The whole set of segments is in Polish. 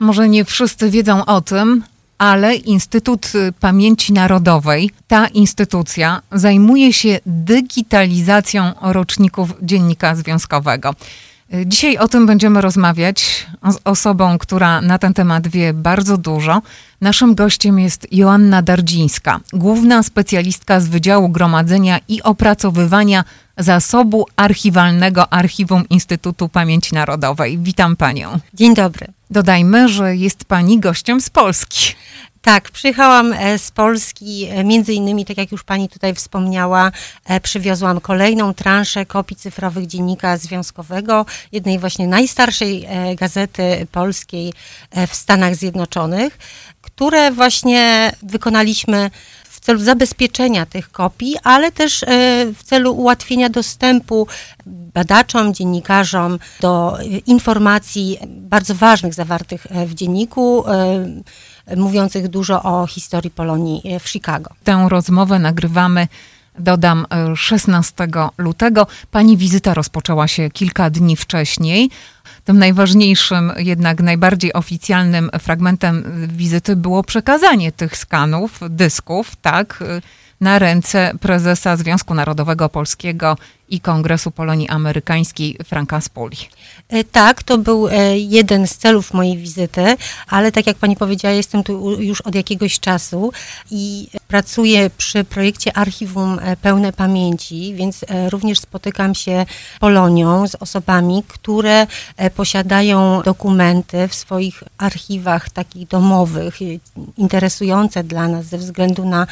Może nie wszyscy wiedzą o tym, ale Instytut Pamięci Narodowej, ta instytucja zajmuje się digitalizacją roczników dziennika związkowego. Dzisiaj o tym będziemy rozmawiać z osobą, która na ten temat wie bardzo dużo. Naszym gościem jest Joanna Dardzińska, główna specjalistka z Wydziału Gromadzenia i Opracowywania Zasobu Archiwalnego Archiwum Instytutu Pamięci Narodowej. Witam panią. Dzień dobry. Dodajmy, że jest pani gościem z Polski. Tak, przyjechałam e, z Polski, e, między innymi, tak jak już pani tutaj wspomniała, e, przywiozłam kolejną transzę kopii cyfrowych dziennika związkowego, jednej właśnie najstarszej gazety polskiej w Stanach Zjednoczonych, które właśnie wykonaliśmy w celu zabezpieczenia tych kopii, ale też w celu ułatwienia dostępu badaczom, dziennikarzom do informacji bardzo ważnych zawartych w dzienniku mówiących dużo o historii Polonii e, w Chicago. Tę rozmowę nagrywamy dodam 16 e, lutego. Pani wizyta rozpoczęła się kilka dni wcześniej. Tym najważniejszym, jednak najbardziej oficjalnym fragmentem wizyty było przekazanie tych skanów, dysków, tak, na ręce prezesa Związku Narodowego Polskiego i Kongresu Polonii Amerykańskiej Franka Spoli. E, tak, to był e, jeden z celów mojej wizyty, ale tak jak pani powiedziała, jestem tu już od jakiegoś czasu i pracuję przy projekcie Archiwum e, Pełne Pamięci, więc również spotykam się Polonią z osobami, które posiadają dokumenty w swoich archiwach takich domowych, interesujące dla nas ze względu na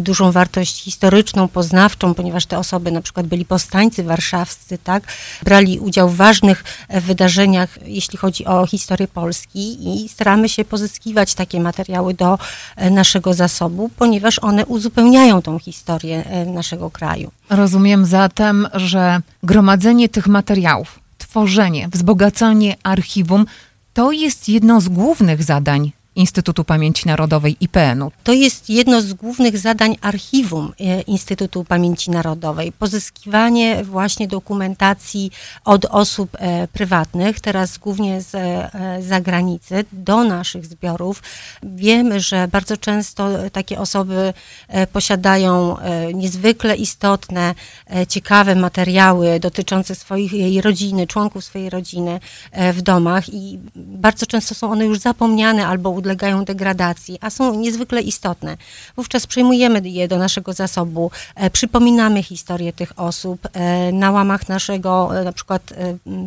dużą wartość historyczną, poznawczą, ponieważ te osoby na przykład byli powstańcy powstańcy warszawscy, tak, brali udział w ważnych e, wydarzeniach, jeśli chodzi o historię Polski i staramy się pozyskiwać takie materiały do e, naszego zasobu, ponieważ one uzupełniają tą historię e, naszego kraju. Rozumiem zatem, że gromadzenie tych materiałów, tworzenie, wzbogacanie archiwum to jest jedno z głównych zadań Instytutu Pamięci Narodowej IPN-u. To jest jedno z głównych zadań archiwum e, Instytutu Pamięci Narodowej. Pozyskiwanie właśnie dokumentacji od osób e, prywatnych, teraz głównie z e, zagranicy, do naszych zbiorów. Wiemy, że bardzo często takie osoby posiadają niezwykle istotne, ciekawe materiały dotyczące swojej rodziny, członków swojej rodziny w domach i bardzo często są one już zapomniane albo podlegają degradacji, a są niezwykle istotne. Wówczas przejmujemy je do naszego zasobu, e, przypominamy historię tych osób e, na łamach naszego e, na przykład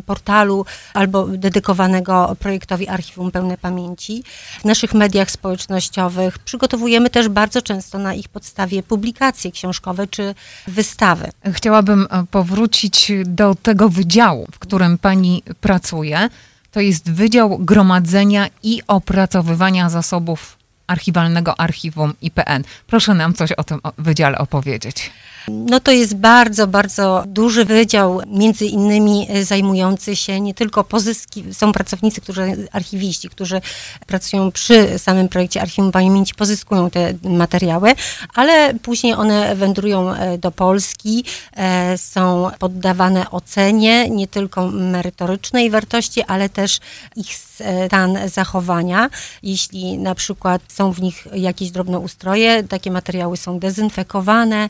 portalu albo dedykowanego projektowi Archiwum Pełne Pamięci. W naszych mediach społecznościowych przygotowujemy też bardzo często na ich podstawie publikacje książkowe czy wystawy. Chciałabym powrócić do tego wydziału, w którym pani pracuje. To jest Wydział Gromadzenia i Opracowywania Zasobów Archiwalnego Archiwum IPN. Proszę nam coś o tym wydziale opowiedzieć. No to jest bardzo, bardzo duży wydział, między innymi e, zajmujący się nie tylko pozyski, są pracownicy, którzy, archiwiści, którzy pracują przy samym projekcie Archiwum Pamięci, pozyskują te materiały, ale później one wędrują e, do Polski, e, są poddawane ocenie nie tylko merytorycznej wartości, ale też ich stan zachowania. Jeśli na przykład są w nich jakieś drobnoustroje, takie materiały są dezynfekowane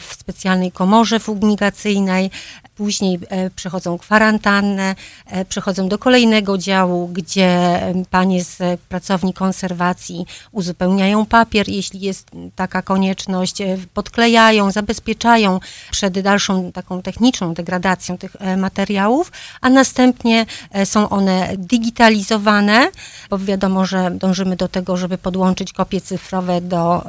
w specjalnej komorze fumigacyjnej, później e, przechodzą kwarantannę, e, przechodzą do kolejnego działu, gdzie panie z pracowni konserwacji uzupełniają papier, jeśli jest taka konieczność, e, podklejają, zabezpieczają przed dalszą taką techniczną degradacją tych materiałów, a następnie są one digitalizowane, bo wiadomo, że dążymy do tego, żeby podłączyć kopie cyfrowe do,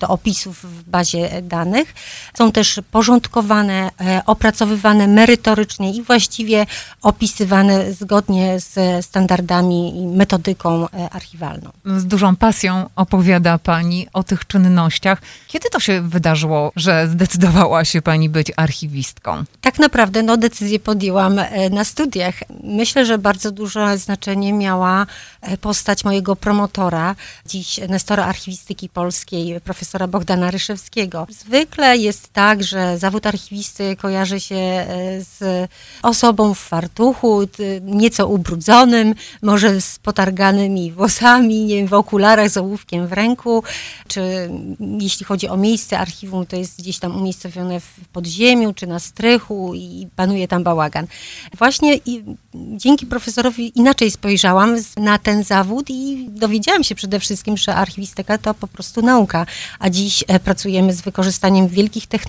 do opisów w bazie danych. Są też porządkowane, opracowywane merytorycznie i właściwie opisywane zgodnie z standardami i metodyką e, archiwalną. Z dużą pasją opowiada Pani o tych czynnościach. Kiedy to się wydarzyło, że zdecydowała się Pani być archiwistką? Tak naprawdę no, decyzję podjęłam e, na studiach. Myślę, że bardzo duże znaczenie miała e, postać mojego promotora, dziś Nestora Archiwistyki Polskiej, profesora Bogdana Ryszewskiego. Zwykle jest tak, że zawód archiwisty kojarzy się z osobą w fartuchu, nieco ubrudzonym, może z potarganymi włosami, nie wiem, w okularach, z ołówkiem w ręku, czy jeśli chodzi o miejsce archiwum, to jest gdzieś tam umiejscowione w podziemiu, czy na strychu i panuje tam bałagan. Właśnie dzięki profesorowi inaczej spojrzałam na ten zawód i dowiedziałam się przede wszystkim, że archiwistyka to po prostu nauka, a dziś e, pracujemy z wykorzystaniem wielkich technologii,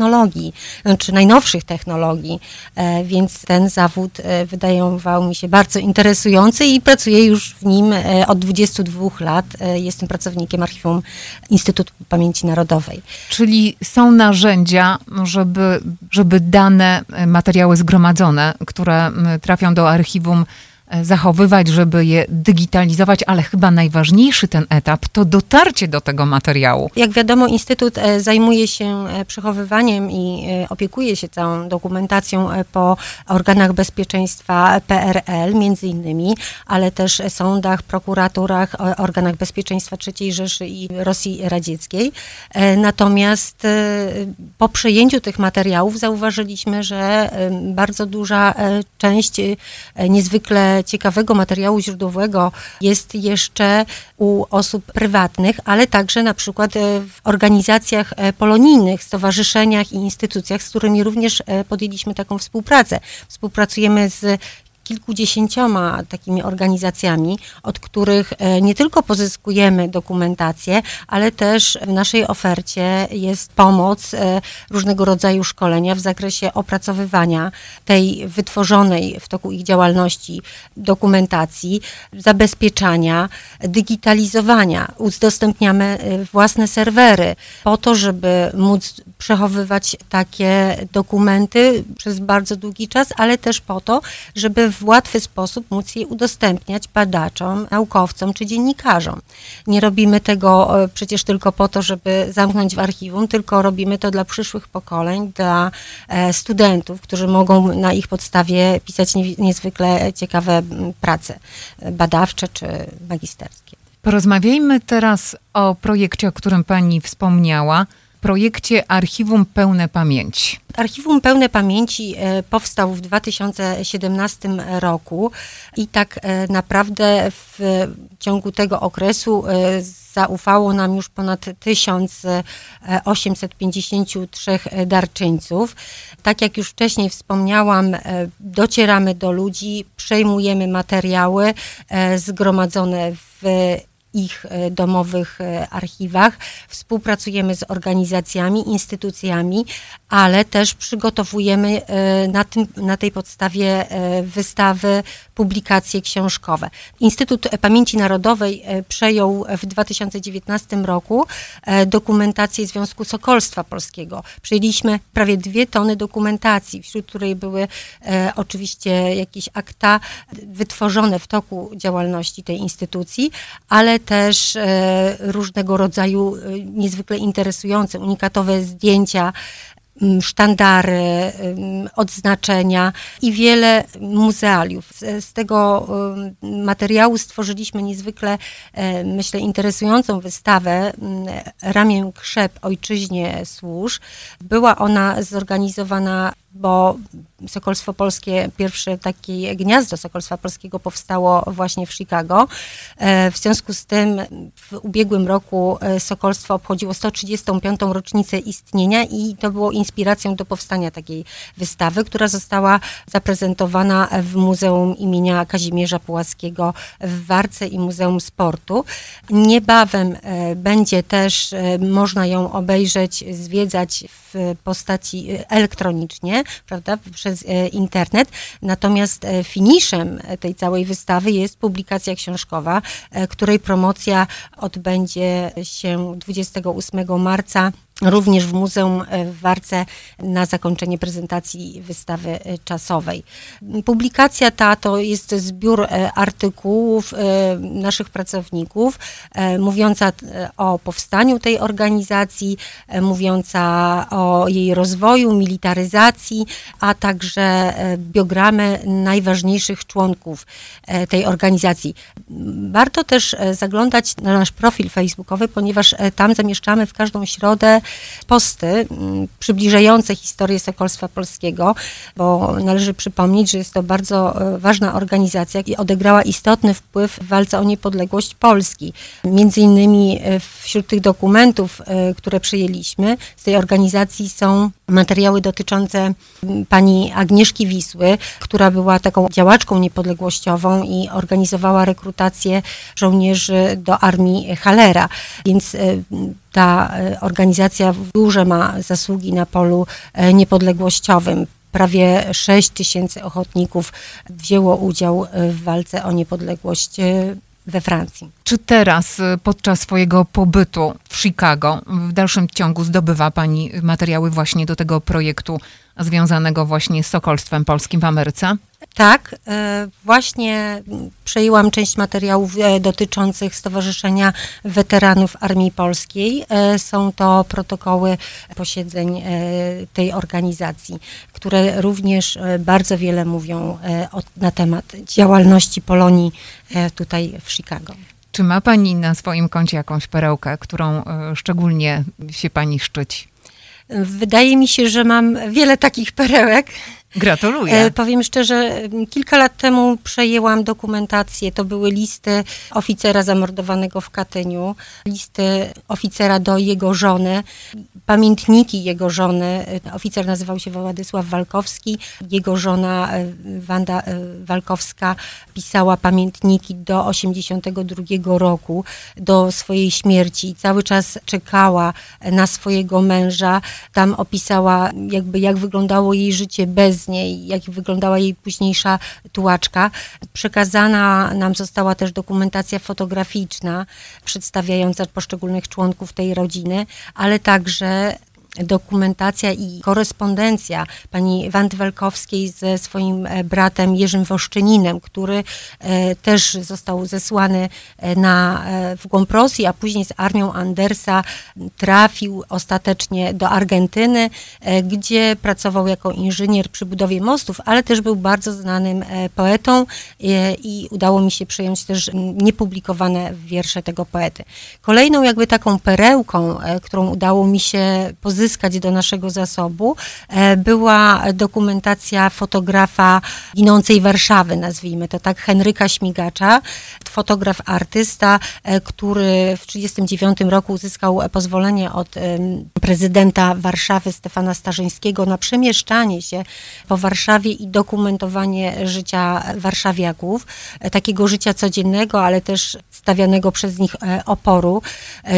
czy najnowszych technologii, e, więc ten zawód e, wydawał mi się bardzo interesujący i pracuję już w nim od 22 lat. Jestem pracownikiem Archiwum Instytutu Pamięci Narodowej. Czyli są narzędzia, żeby, żeby dane, materiały zgromadzone, które trafią do archiwum, E, zachowywać, żeby je digitalizować, ale chyba najważniejszy ten etap to dotarcie do tego materiału. Jak wiadomo, Instytut e, zajmuje się e, przechowywaniem i opiekuje się całą dokumentacją po organach bezpieczeństwa PRL, między innymi, ale też sądach, prokuraturach, organach bezpieczeństwa III Rzeszy i Rosji Radzieckiej. Natomiast po przejęciu tych materiałów zauważyliśmy, że bardzo duża część niezwykle ciekawego materiału źródłowego jest jeszcze u osób prywatnych, ale także na przykład e, w organizacjach e, polonijnych, stowarzyszeniach i instytucjach, z którymi również e, podjęliśmy taką współpracę. Współpracujemy z kilkudziesięcioma takimi organizacjami, od których e, nie tylko pozyskujemy dokumentację, ale też w naszej ofercie jest pomoc, e, różnego rodzaju szkolenia w zakresie opracowywania tej wytworzonej w toku ich działalności dokumentacji, zabezpieczania, digitalizowania. Udostępniamy e, własne serwery po to, żeby móc przechowywać takie dokumenty przez bardzo długi czas, ale też po to, żeby w łatwy sposób móc je udostępniać badaczom, naukowcom czy dziennikarzom. Nie robimy tego e, przecież tylko po to, żeby zamknąć w archiwum, tylko robimy to dla przyszłych pokoleń, dla e, studentów, którzy mogą na ich podstawie pisać niezwykle ciekawe prace e, badawcze czy magisterskie. Porozmawiajmy teraz o projekcie, o którym Pani wspomniała projekcie Archiwum Pełne Pamięci. Archiwum Pełne Pamięci e, powstał w 2017 roku i tak e, naprawdę w ciągu tego okresu e, zaufało nam już ponad 1853 darczyńców. Tak jak już wcześniej wspomniałam, docieramy do ludzi, przejmujemy materiały zgromadzone w ich e, domowych e, archiwach. Współpracujemy z organizacjami, instytucjami, ale też przygotowujemy e, na, tym, na tej podstawie wystawy, publikacje książkowe. Instytut Pamięci Narodowej przejął w 2019 roku dokumentację Związku Sokolstwa Polskiego. Przejęliśmy prawie dwie tony dokumentacji, wśród której były oczywiście jakieś akta wytworzone w toku działalności tej instytucji, ale też e, różnego rodzaju e, niezwykle interesujące, unikatowe zdjęcia sztandary, odznaczenia i wiele muzealiów. Z tego materiału stworzyliśmy niezwykle, e, myślę, interesującą wystawę Ramię Krzep Ojczyźnie Służ. Była ona zorganizowana bo Sokolstwo Polskie, pierwsze takie gniazdo Sokolstwa Polskiego powstało właśnie w Chicago. E, w związku z tym w ubiegłym roku e, Sokolstwo obchodziło 135. rocznicę istnienia i to było inspiracją do powstania takiej wystawy, która została zaprezentowana w Muzeum imienia Kazimierza Pułackiego w Warce i Muzeum Sportu. Niebawem e, będzie też można ją obejrzeć, zwiedzać w postaci elektronicznie prawda, przez e, internet. Natomiast e, finiszem tej całej wystawy jest publikacja książkowa, e, której promocja odbędzie się 28 marca również w Muzeum w Warce na zakończenie prezentacji wystawy czasowej. Publikacja ta to jest zbiór artykułów naszych pracowników, mówiąca o powstaniu tej organizacji, mówiąca o jej rozwoju, militaryzacji, a także e, biogramy najważniejszych członków e, tej organizacji. Warto też e, zaglądać na nasz profil facebookowy, ponieważ tam zamieszczamy w każdą środę posty mm, przybliżające historię Sokolstwa Polskiego, bo należy przypomnieć, że jest to bardzo e, ważna organizacja i odegrała istotny wpływ w walce o niepodległość Polski. Między innymi e, wśród tych dokumentów, e, które przyjęliśmy z tej organizacji są materiały dotyczące pani Agnieszki Wisły, która była taką działaczką niepodległościową i organizowała rekrutację żołnierzy do armii Halera. Więc e, ta e, organizacja duże ma zasługi na polu e, niepodległościowym. Prawie 6 tysięcy ochotników wzięło udział w walce o niepodległość we Francji. Czy teraz, podczas swojego pobytu w Chicago, w dalszym ciągu zdobywa Pani materiały właśnie do tego projektu związanego właśnie z Sokolstwem Polskim w Ameryce? Tak, e, właśnie przejęłam część materiałów e, dotyczących Stowarzyszenia Weteranów Armii Polskiej. E, są to protokoły posiedzeń tej organizacji, które również bardzo wiele mówią na temat działalności Polonii tutaj w Chicago. Czy ma Pani na swoim koncie jakąś perełkę, którą szczególnie się Pani szczyci? Wydaje mi się, że mam wiele takich perełek. Gratuluję. E, powiem szczerze, kilka lat temu przejęłam dokumentację. To były listy oficera zamordowanego w Katyniu, listy oficera do jego żony, pamiętniki jego żony. Oficer nazywał się Władysław Walkowski. Jego żona e, Wanda e, Walkowska pisała pamiętniki do 82 roku, do swojej śmierci. Cały czas czekała na swojego męża. Tam opisała jakby jak wyglądało jej życie bez niej, jak wyglądała jej późniejsza tułaczka. Przekazana nam została też dokumentacja fotograficzna przedstawiająca poszczególnych członków tej rodziny, ale także dokumentacja i korespondencja pani Wandy ze swoim e, bratem Jerzym Woszczyninem, który e, też został zesłany e, na, w głąb Rosji, a później z armią Andersa trafił ostatecznie do Argentyny, gdzie pracował jako inżynier przy budowie mostów, ale też był bardzo znanym poetą i udało mi się przyjąć też niepublikowane wiersze tego poety. Kolejną jakby taką perełką, którą udało mi się pozyskać, do naszego zasobu, e, była dokumentacja fotografa ginącej Warszawy, nazwijmy to tak, Henryka Śmigacza, fotograf artysta, e, który w 1939 roku uzyskał pozwolenie od prezydenta Warszawy Stefana Starzyńskiego na przemieszczanie się po Warszawie i dokumentowanie życia warszawiaków, e, takiego życia codziennego, ale też stawianego przez nich oporu.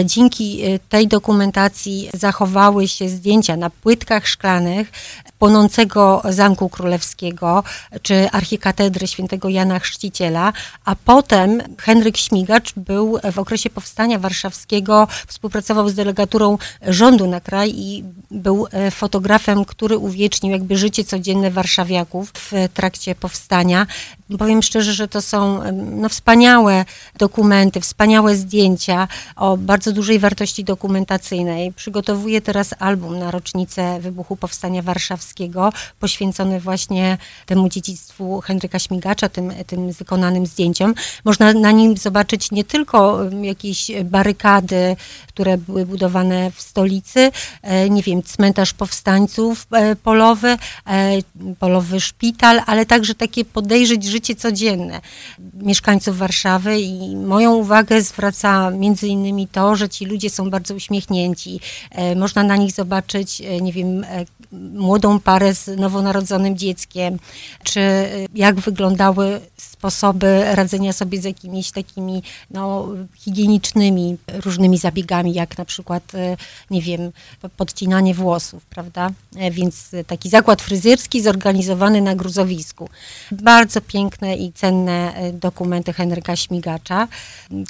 Dzięki tej dokumentacji zachowały się się zdjęcia na płytkach szklanych płonącego Zamku Królewskiego czy archikatedry świętego Jana Chrzciciela, a potem Henryk Śmigacz był w okresie powstania warszawskiego, współpracował z delegaturą rządu na kraj i był e, fotografem, który uwiecznił jakby życie codzienne warszawiaków w trakcie powstania. Powiem szczerze, że to są no, wspaniałe dokumenty, wspaniałe zdjęcia o bardzo dużej wartości dokumentacyjnej. Przygotowuję teraz album na rocznicę wybuchu Powstania Warszawskiego, poświęcony właśnie temu dziedzictwu Henryka Śmigacza, tym, tym wykonanym zdjęciom. Można na nim zobaczyć nie tylko jakieś barykady, które były budowane w stolicy, e, nie wiem, cmentarz powstańców e, polowy, e, polowy szpital, ale także takie podejrzeć życie codzienne mieszkańców Warszawy i moją uwagę zwraca między innymi to, że ci ludzie są bardzo uśmiechnięci. Można na nich zobaczyć, e, nie wiem, e, młodą parę z nowonarodzonym dzieckiem, czy e, jak wyglądały sposoby radzenia sobie z jakimiś takimi no, higienicznymi różnymi zabiegami, jak na przykład, nie wiem, podcinanie włosów, prawda? Więc taki zakład fryzjerski zorganizowany na gruzowisku. Bardzo piękne i cenne dokumenty Henryka Śmigacza.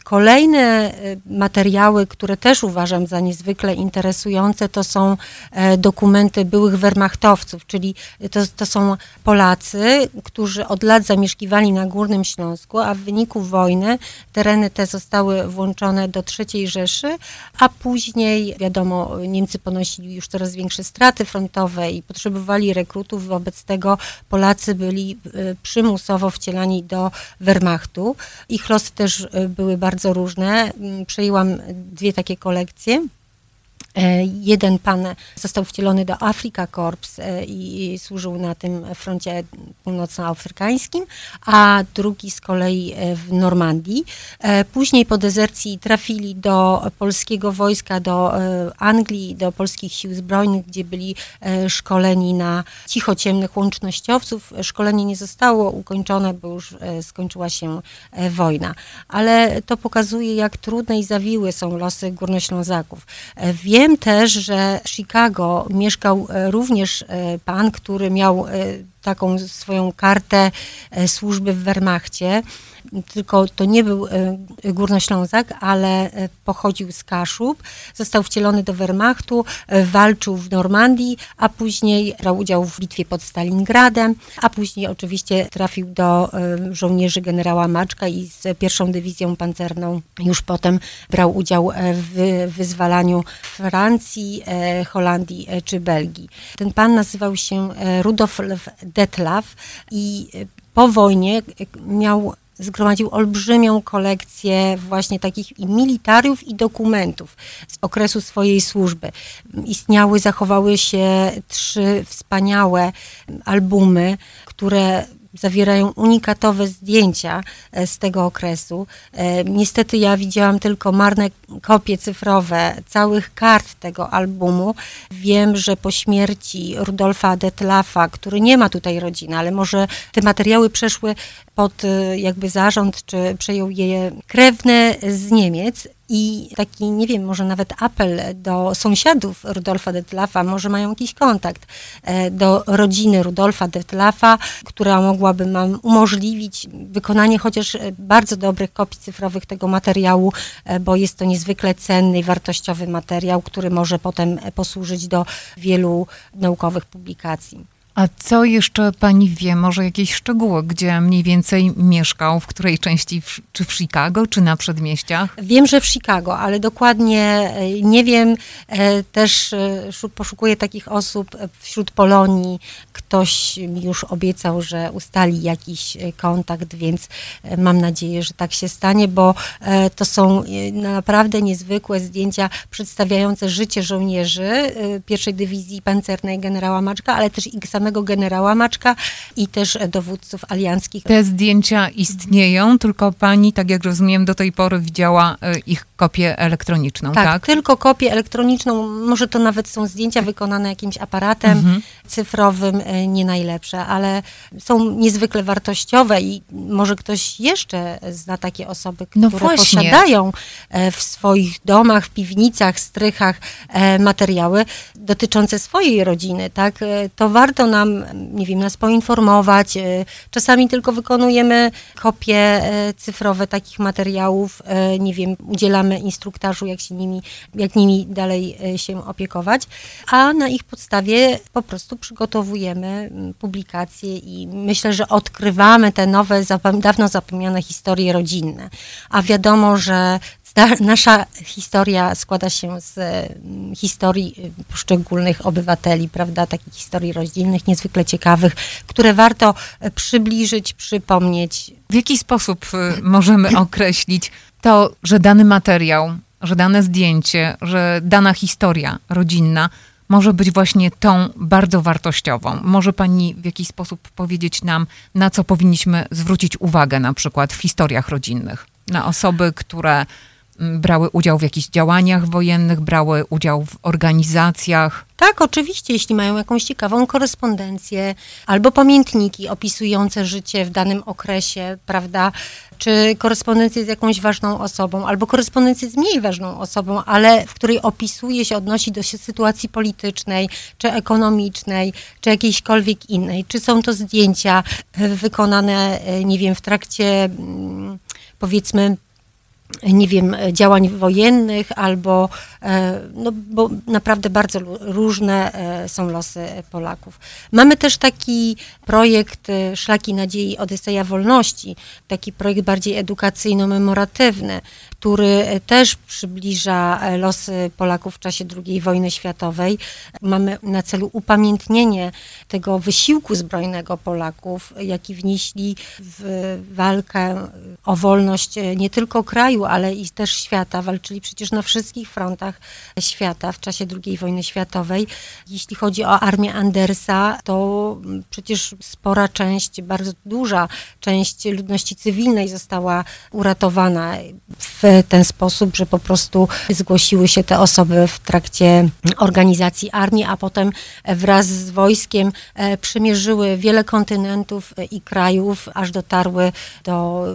Kolejne materiały, które też uważam za niezwykle interesujące, to są e, dokumenty byłych wermachtowców, czyli to, to są Polacy, którzy od lat zamieszkiwali na Górnym Śląsku, a w wyniku wojny tereny te zostały włączone do III Rzeszy, a później, wiadomo, Niemcy ponosili już coraz większe straty frontowe i potrzebowali rekrutów, wobec tego Polacy byli e, wcielani do Wehrmachtu. Ich losy też e, były bardzo różne. Mm, przejęłam dwie takie kolekcje. Jeden pan został wcielony do Afrika Corps i służył na tym froncie północnoafrykańskim, a drugi z kolei w Normandii. Później po dezercji trafili do polskiego wojska, do Anglii, do polskich sił zbrojnych, gdzie byli szkoleni na cichociemnych łącznościowców. Szkolenie nie zostało ukończone, bo już skończyła się wojna. Ale to pokazuje, jak trudne i zawiłe są losy górnoślązaków. Wiem też, że w Chicago mieszkał również pan, który miał taką swoją kartę służby w Wehrmachcie tylko to nie był e, Górnoślązak, ale e, pochodził z Kaszub. Został wcielony do Wehrmachtu, e, walczył w Normandii, a później brał udział w bitwie pod Stalingradem, a później oczywiście trafił do żołnierzy generała Maczka i z pierwszą dywizją pancerną już potem brał udział w wyzwalaniu Francji, Holandii czy Belgii. Ten pan nazywał się Rudolf Detlaw i po wojnie miał zgromadził olbrzymią kolekcję właśnie takich i militariów i dokumentów z okresu swojej służby. Istniały, zachowały się trzy wspaniałe albumy, które zawierają unikatowe zdjęcia e, z tego okresu. E, niestety ja widziałam tylko marne kopie cyfrowe całych kart tego albumu. Wiem, że po śmierci Rudolfa Detlafa, który nie ma tutaj rodziny, ale może te materiały przeszły pod e, jakby zarząd, czy przejął je krewny z Niemiec, i taki, nie wiem, może nawet apel do sąsiadów Rudolfa Detlafa, może mają jakiś kontakt e, do rodziny Rudolfa Detlafa, która mogłaby nam umożliwić wykonanie chociaż e, bardzo dobrych kopii cyfrowych tego materiału, e, bo jest to niezwykle cenny i wartościowy materiał, który może potem posłużyć do wielu naukowych publikacji. A co jeszcze pani wie? Może jakieś szczegóły, gdzie mniej więcej mieszkał, w której części, czy w Chicago, czy na przedmieściach? Wiem, że w Chicago, ale dokładnie e, nie wiem. E, też e, poszukuję takich osób wśród Polonii. Ktoś mi już obiecał, że ustali jakiś kontakt, więc mam nadzieję, że tak się stanie, bo to są naprawdę niezwykłe zdjęcia przedstawiające życie żołnierzy pierwszej dywizji pancernej generała Maczka, ale też i samego samego generała Maczka i też dowódców alianckich. Te zdjęcia istnieją, tylko pani, tak jak rozumiem, do tej pory widziała e, ich kopię elektroniczną, tak? Tak, tylko kopię elektroniczną. Może to nawet są zdjęcia wykonane jakimś aparatem mhm. cyfrowym, e, nie najlepsze, ale są niezwykle wartościowe i może ktoś jeszcze zna takie osoby, no które no posiadają e, w swoich domach, w piwnicach, strychach materiały dotyczące swojej rodziny, tak? To warto nam nam, nie wiem, nas poinformować. E, czasami tylko wykonujemy kopie e, cyfrowe takich materiałów, e, nie wiem, udzielamy instruktażu, jak się nimi, jak nimi dalej się opiekować, a na ich podstawie po prostu przygotowujemy publikacje i myślę, że odkrywamy te nowe, dawno zapomniane historie rodzinne. A wiadomo, że nasza historia składa się z mm, historii y, poszczególnych obywateli, prawda, takich historii rodzinnych, niezwykle ciekawych, które warto y, przybliżyć, przypomnieć. W jaki sposób możemy określić to, że dany materiał, że dane zdjęcie, że dana historia rodzinna może być właśnie tą bardzo wartościową. Może Pani w jakiś sposób powiedzieć nam, na co powinniśmy zwrócić uwagę na przykład w historiach rodzinnych? Na osoby, które brały udział w jakichś działaniach wojennych, brały udział w organizacjach? Tak, oczywiście, jeśli mają jakąś ciekawą korespondencję albo pamiętniki opisujące życie w danym okresie, prawda, czy korespondencję z jakąś ważną osobą, albo korespondencję z mniej ważną osobą, ale w której opisuje się, odnosi do sytuacji politycznej, czy ekonomicznej, czy jakiejśkolwiek innej. Czy są to zdjęcia wykonane, nie wiem, w trakcie mm, powiedzmy nie wiem, działań wojennych, albo, e, no bo naprawdę bardzo różne e, są losy Polaków. Mamy też taki projekt e, Szlaki Nadziei Odyseja Wolności, taki projekt bardziej edukacyjno-memoratywny, który też przybliża losy Polaków w czasie II wojny światowej. Mamy na celu upamiętnienie tego wysiłku zbrojnego Polaków, jaki wnieśli w walkę o wolność nie tylko kraju, kraju, ale i też świata. Walczyli przecież na wszystkich frontach świata w czasie II wojny światowej. Jeśli chodzi o armię Andersa, to przecież spora część, bardzo duża część ludności cywilnej została uratowana w ten sposób, że po prostu zgłosiły się te osoby w trakcie organizacji armii, a potem wraz z wojskiem e, przemierzyły wiele kontynentów i krajów, aż dotarły do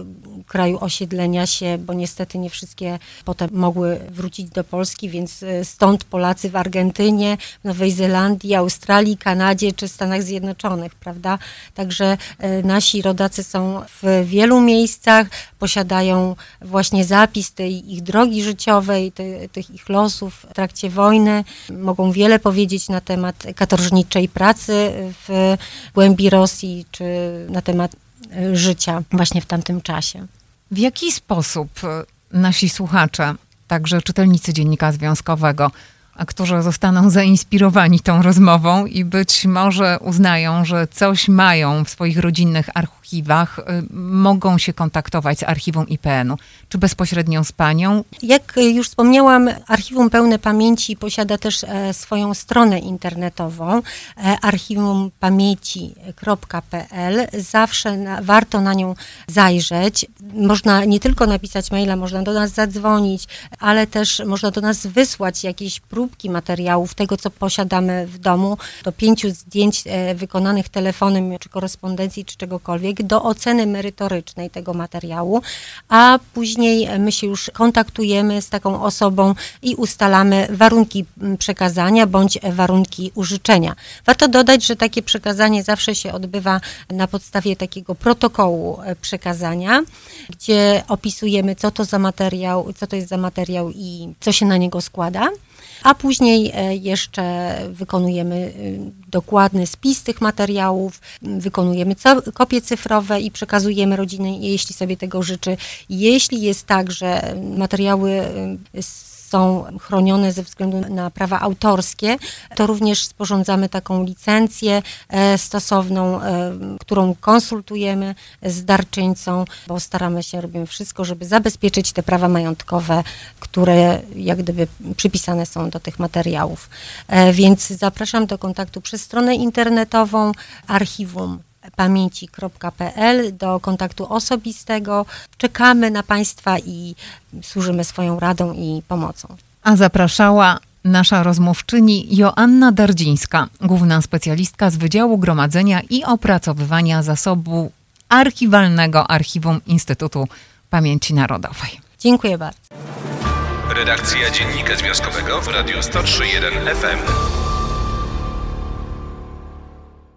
kraju osiedlenia się, bo niestety nie wszystkie potem mogły wrócić do Polski, więc e, stąd Polacy w Argentynie, Nowej Zelandii, Australii, Kanadzie czy Stanach Zjednoczonych, prawda? Także e, nasi rodacy są w wielu miejscach, posiadają właśnie zapis tej ich drogi życiowej, te, tych ich losów w trakcie wojny. Mogą wiele powiedzieć na temat katorżniczej pracy w głębi Rosji, czy na temat e, życia właśnie w tamtym czasie. W jaki sposób e, nasi słuchacze, także czytelnicy Dziennika Związkowego, którzy zostaną zainspirowani tą rozmową i być może uznają, że coś mają w swoich rodzinnych archiwach, y, mogą się kontaktować z archiwum IPN-u, czy bezpośrednio z panią? Jak już wspomniałam, Archiwum Pełne Pamięci posiada też e, swoją stronę internetową e, archivumpamięci.pl. Zawsze na, warto na nią zajrzeć. Można nie tylko napisać maila, można do nas zadzwonić, ale też można do nas wysłać jakieś próbki materiałów, tego co posiadamy w domu, do pięciu zdjęć e, wykonanych telefonem, czy korespondencji, czy czegokolwiek do oceny merytorycznej tego materiału, a później my się już kontaktujemy z taką osobą i ustalamy warunki przekazania bądź warunki użyczenia. Warto dodać, że takie przekazanie zawsze się odbywa na podstawie takiego protokołu e, przekazania, gdzie opisujemy, co to za materiał, co to jest za materiał i co się na niego składa a później e, jeszcze wykonujemy e, dokładny spis tych materiałów, wykonujemy kopie cyfrowe i przekazujemy rodzinie, jeśli sobie tego życzy. Jeśli jest tak, że materiały e, są chronione ze względu na prawa autorskie, to również sporządzamy taką licencję e, stosowną, e, którą konsultujemy z darczyńcą, bo staramy się, robimy wszystko, żeby zabezpieczyć te prawa majątkowe, które jak gdyby przypisane są do tych materiałów. E, więc zapraszam do kontaktu przez stronę internetową archiwum pamięci.pl do kontaktu osobistego. Czekamy na Państwa i służymy swoją radą i pomocą. A zapraszała nasza rozmówczyni Joanna Dardzińska, główna specjalistka z Wydziału Gromadzenia i Opracowywania Zasobu Archiwalnego Archiwum Instytutu Pamięci Narodowej. Dziękuję bardzo. Redakcja Dziennika Związkowego w Radiu 103.1 FM.